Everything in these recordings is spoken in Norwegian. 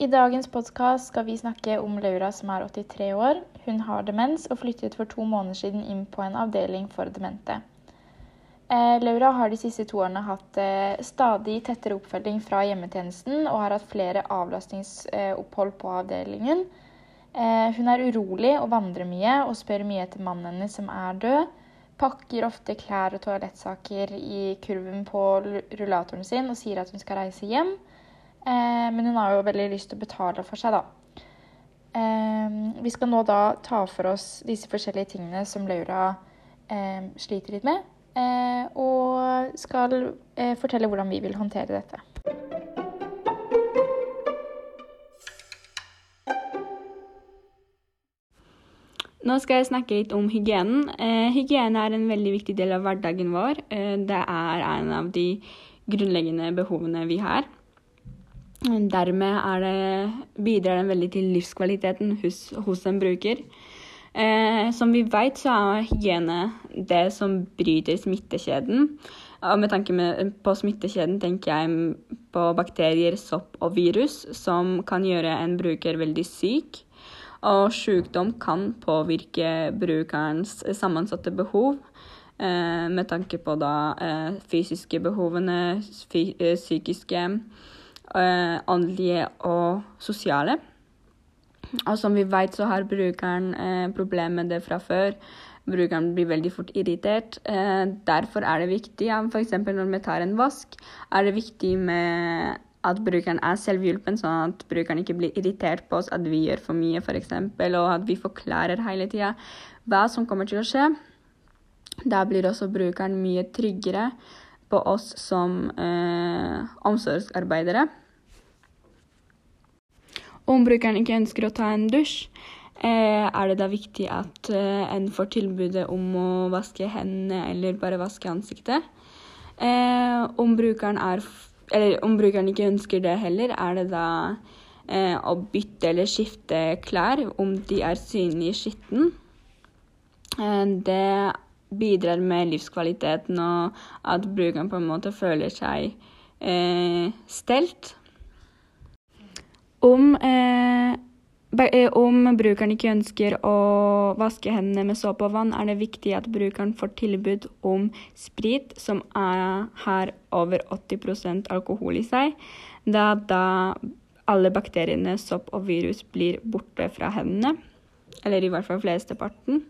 I dagens podkast skal vi snakke om Laura som er 83 år. Hun har demens og flyttet for to måneder siden inn på en avdeling for demente. Eh, Laura har de siste to årene hatt eh, stadig tettere oppfølging fra hjemmetjenesten og har hatt flere avlastningsopphold på avdelingen. Eh, hun er urolig og vandrer mye og spør mye etter mannen hennes som er død. Pakker ofte klær og toalettsaker i kurven på rullatoren sin og sier at hun skal reise hjem. Eh, men hun har jo veldig lyst til å betale for seg, da. Eh, vi skal nå da ta for oss disse forskjellige tingene som Laura eh, sliter litt med, og skal fortelle hvordan vi vil håndtere dette. Nå skal jeg snakke litt om hygienen. Hygiene er en veldig viktig del av hverdagen vår. Det er en av de grunnleggende behovene vi har. Dermed det, bidrar den veldig til livskvaliteten hos, hos en bruker. Eh, som vi vet, så er hygiene det som bryter smittekjeden. Og med tanke med, på smittekjeden tenker jeg på bakterier, sopp og virus, som kan gjøre en bruker veldig syk. Og sykdom kan påvirke brukerens sammensatte behov. Eh, med tanke på da eh, fysiske behovene, fy, eh, psykiske åndelige og sosiale. Og som vi vet, så har brukeren eh, problemer med det fra før. Brukeren blir veldig fort irritert. Eh, derfor er det viktig, ja, f.eks. når vi tar en vask, er det viktig med at brukeren er selvhjulpen, sånn at brukeren ikke blir irritert på oss at vi gjør for mye, f.eks., og at vi forklarer hele tida hva som kommer til å skje. Da blir også brukeren mye tryggere på oss som eh, omsorgsarbeidere. Om brukeren ikke ønsker å ta en dusj, eh, er det da viktig at eh, en får tilbudet om å vaske hendene eller bare vaske ansiktet. Eh, om, brukeren er, om brukeren ikke ønsker det heller, er det da å bytte eller skifte klær om de er synlig skitten. Det bidrar med livskvaliteten og at brukeren på en måte føler seg stelt. Om, eh, eh, om, brukeren ikke ønsker å vaske hendene med såpe og vann, er det viktig at brukeren får tilbud om sprit som er, har over 80% alkohol i seg, da, da alle bakteriene, sopp og virus blir borte fra hendene. Eller i hvert fall flesteparten.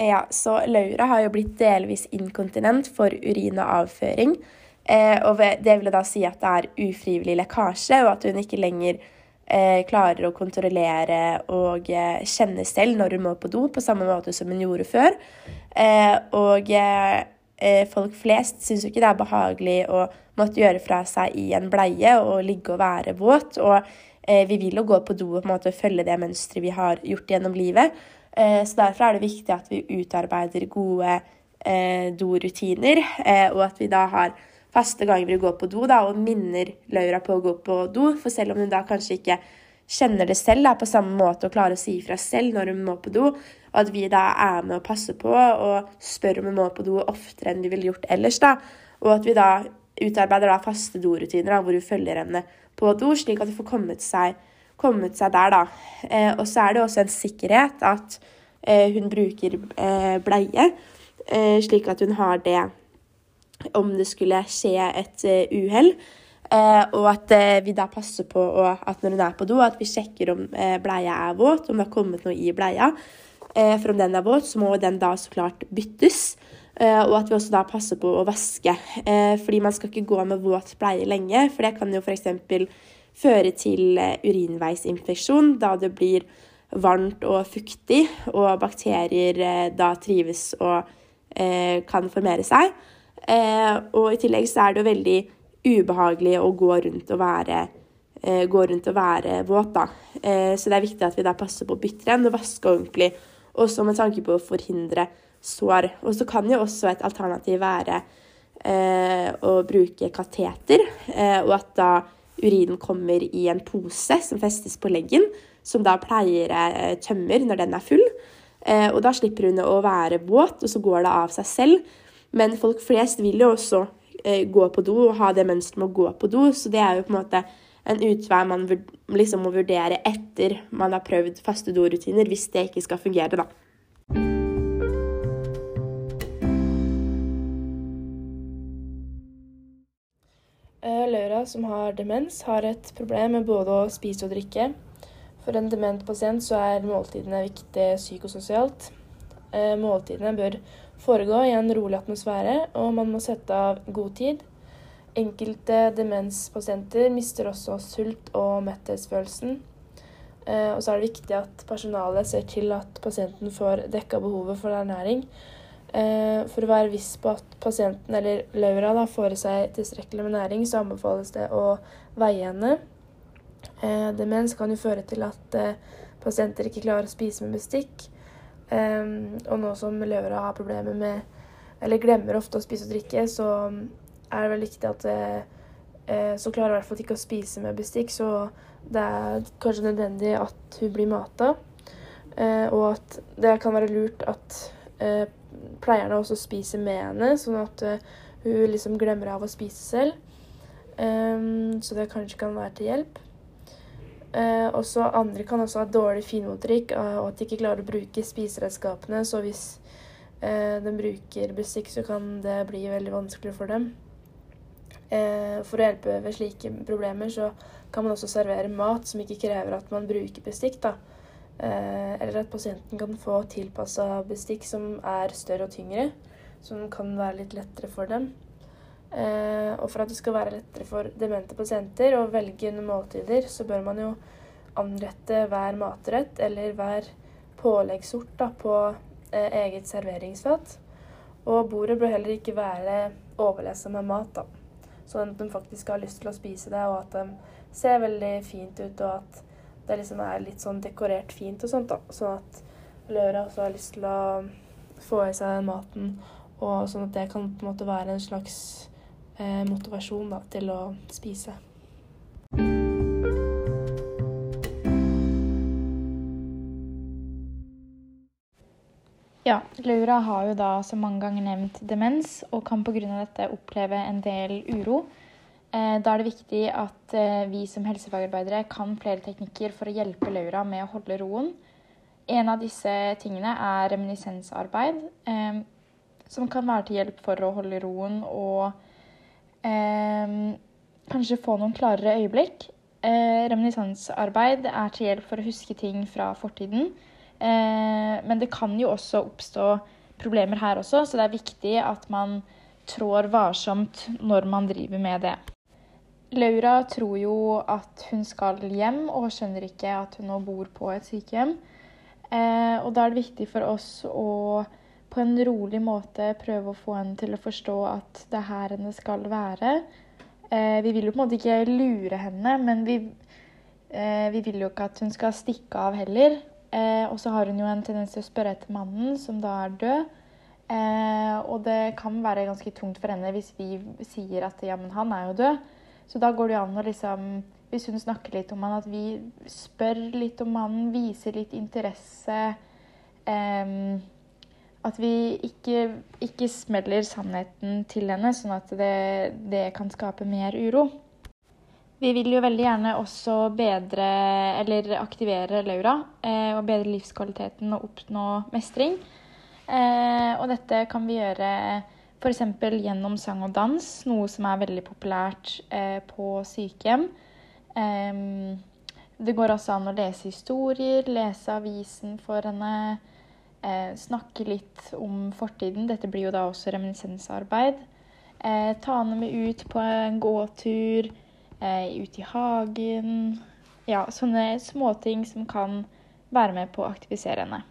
Ja, så Laura har jo blitt delvis inkontinent for urin og avføring. Eh, og det vil da si at det er ufrivillig lekkasje, og at hun ikke lenger eh, klarer å kontrollere og eh, kjenne selv når hun må på do, på samme måte som hun gjorde før. Eh, og eh, folk flest syns jo ikke det er behagelig å måtte gjøre fra seg i en bleie og ligge og være våt. Og eh, vi vil jo gå på do og på en måte følge det mønsteret vi har gjort gjennom livet. Eh, så Derfor er det viktig at vi utarbeider gode eh, dorutiner, eh, og at vi da har faste ganger vi går på do da, og minner Laura på å gå på do. For selv om hun da kanskje ikke kjenner det selv da, på samme måte og klarer å si ifra selv når hun må på do, og at vi da er med og passer på og spør om hun må på do oftere enn vi ville gjort ellers, da, og at vi da utarbeider da faste dorutiner da, hvor hun følger henne på do, slik at hun får kommet seg kommet seg der, da. Eh, og så er det også en sikkerhet at eh, hun bruker eh, bleie, eh, slik at hun har det om det skulle skje et uh, uhell. Uh, og at vi da passer på at når hun er på do, at vi sjekker om bleia er våt, om det har kommet noe i bleia. for om den er våt, så må den da så klart byttes. og at vi også da passer på å vaske. fordi man skal ikke gå med våt bleie lenge, for det kan jo f.eks føre til eh, urinveisinfeksjon, da det blir varmt og fuktig, og bakterier eh, da trives og eh, kan formere seg. Eh, og i tillegg så er det jo veldig ubehagelig å gå rundt og være, eh, rundt og være våt, da. Eh, så det er viktig at vi da passer på å bytte den og vaske ordentlig, også med tanke på å forhindre sår. Og så kan jo også et alternativ være å bruke kateter, og at da urinen kommer i en pose som festes på leggen, som da pleiere eh, tømmer når den er full. Eh, og da slipper hun å være våt, og så går det av seg selv. Men folk flest vil jo også eh, gå på do og ha det mønsteret med å gå på do, så det er jo på en måte en utvei man liksom må vurdere etter man har prøvd faste dorutiner, hvis det ikke skal fungere, da. Laura, som har demens, har et problem med både å spise og drikke. For en dement pasient så er måltidene viktig psykososialt. Eh, måltidene bør foregå i en rolig atmosfære, og man må sette av god tid. Enkelte demenspasienter mister også sult- og metthetsfølelsen. Eh, og så er det viktig at personalet ser til at pasienten får dekka behovet for ernæring. Eh, for å være viss på at pasienten eller Laura da, får i seg tilstrekkelig med næring, så anbefales det å veie henne. Eh, demens kan jo føre til at pasienter ikke klarer å spise med bestikk. og nå som Laura har problemer med eller glemmer ofte å spise og drikke, så er det vel viktig at så klarer hun i hvert fall ikke å spise med bestikk, så det er kanskje nødvendig at hun blir mata. og at det kan være lurt at pleierne også spiser med henne, sånn at uh, hun liksom glemmer av å spise selv. Um, så det kanskje kan være til hjelp. Uh, også Andre kan også ha dårlig finmotorikk uh, og at de ikke klarer å bruke spiseredskapene. Så hvis de bruker bestikk, så kan det bli veldig vanskelig for dem. for å hjelpe ved slike problemer så kan man også servere mat som ikke krever at man bruker bestikk. da. Eh, eller at pasienten kan få tilpassa bestikk som er større og tyngre, som kan være litt lettere for dem. Eh, og for at det skal være lettere for demente pasienter å velge under måltider, så bør man jo anrette hver matrett eller hver påleggssort da, på eh, eget serveringsfat. Og bordet bør heller ikke være overlessa med mat, da. Sånn at de faktisk har lyst til å spise det, og at de ser veldig fint ut, og at det liksom er litt sånn dekorert fint og sånt, da. Sånn at Laura også har lyst til å få i seg den maten, og sånn at det kan på en måte være en slags eh, motivasjon da, til å spise. Ja, Laura har jo da som mange ganger nevnt demens, og kan pga. dette oppleve en del uro. Eh, da er det viktig at eh, vi som helsefagarbeidere kan flere teknikker for å hjelpe Laura med å holde roen. En av disse tingene er reminiscensarbeid, eh, som kan være til hjelp for å holde roen og kanskje få noen klarere øyeblikk. Reminiscensarbeid er til hjelp for å huske ting fra fortiden. Men det kan jo også oppstå problemer her også, så det er viktig at man trår varsomt når man driver med det. Laura tror jo at hun skal hjem, og skjønner ikke at hun nå bor på et sykehjem. Eh, og da er det viktig for oss å på en rolig måte prøve å få henne til å forstå at det er her henne skal være. Eh, vi vil jo på en måte ikke lure henne, men vi, eh, vi vil jo ikke at hun skal stikke av heller. Eh, og så har hun jo en tendens til å spørre etter mannen, som da er død. Eh, og det kan være ganske tungt for henne hvis vi sier at ja, men han er jo død. Så da går det jo an å liksom Hvis hun snakker litt om han, at vi spør litt om mannen, viser litt interesse. Um, at vi ikke, ikke, smeller sannheten til henne, sånn at det, det, kan skape mer uro. Vi vil jo veldig gjerne også bedre, eller aktivere Laura eh, og bedre livskvaliteten og oppnå mestring. Eh, og dette kan vi gjøre F.eks. gjennom sang og dans, noe som er veldig populært eh, på sykehjem. Eh, det går også an å lese historier, lese avisen for henne, eh, snakke litt om fortiden. Dette blir jo da også reminiscensarbeid. Eh, ta henne med ut på en gåtur, eh, ut i hagen. Ja, sånne småting som kan være med på å aktivisere henne.